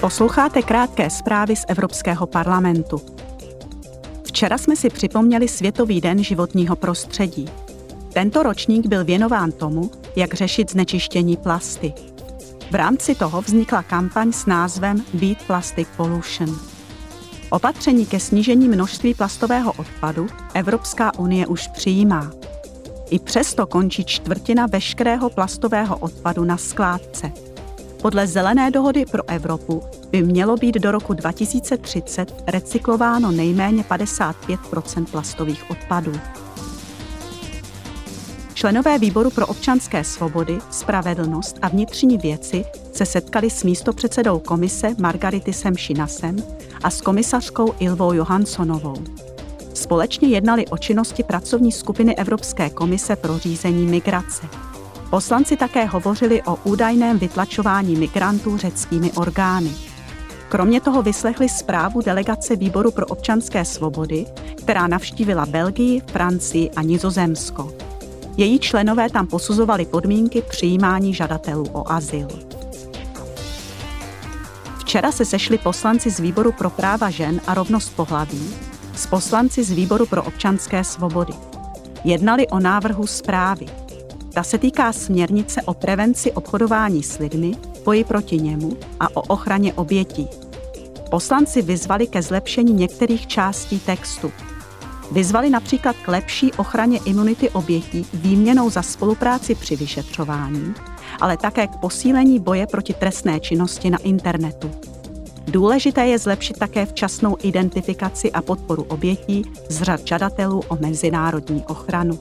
Posloucháte krátké zprávy z Evropského parlamentu. Včera jsme si připomněli Světový den životního prostředí. Tento ročník byl věnován tomu, jak řešit znečištění plasty. V rámci toho vznikla kampaň s názvem Beat Plastic Pollution. Opatření ke snížení množství plastového odpadu Evropská unie už přijímá. I přesto končí čtvrtina veškerého plastového odpadu na skládce. Podle Zelené dohody pro Evropu by mělo být do roku 2030 recyklováno nejméně 55% plastových odpadů. Členové výboru pro občanské svobody, spravedlnost a vnitřní věci se setkali s místopředsedou komise Margaritisem Šinasem a s komisařkou Ilvou Johanssonovou. Společně jednali o činnosti pracovní skupiny Evropské komise pro řízení migrace. Poslanci také hovořili o údajném vytlačování migrantů řeckými orgány. Kromě toho vyslechli zprávu delegace Výboru pro občanské svobody, která navštívila Belgii, Francii a Nizozemsko. Její členové tam posuzovali podmínky přijímání žadatelů o azyl. Včera se sešli poslanci z Výboru pro práva žen a rovnost pohlaví s poslanci z Výboru pro občanské svobody. Jednali o návrhu zprávy. Ta se týká směrnice o prevenci obchodování s lidmi, boji proti němu a o ochraně obětí. Poslanci vyzvali ke zlepšení některých částí textu. Vyzvali například k lepší ochraně imunity obětí výměnou za spolupráci při vyšetřování, ale také k posílení boje proti trestné činnosti na internetu. Důležité je zlepšit také včasnou identifikaci a podporu obětí z řad žadatelů o mezinárodní ochranu.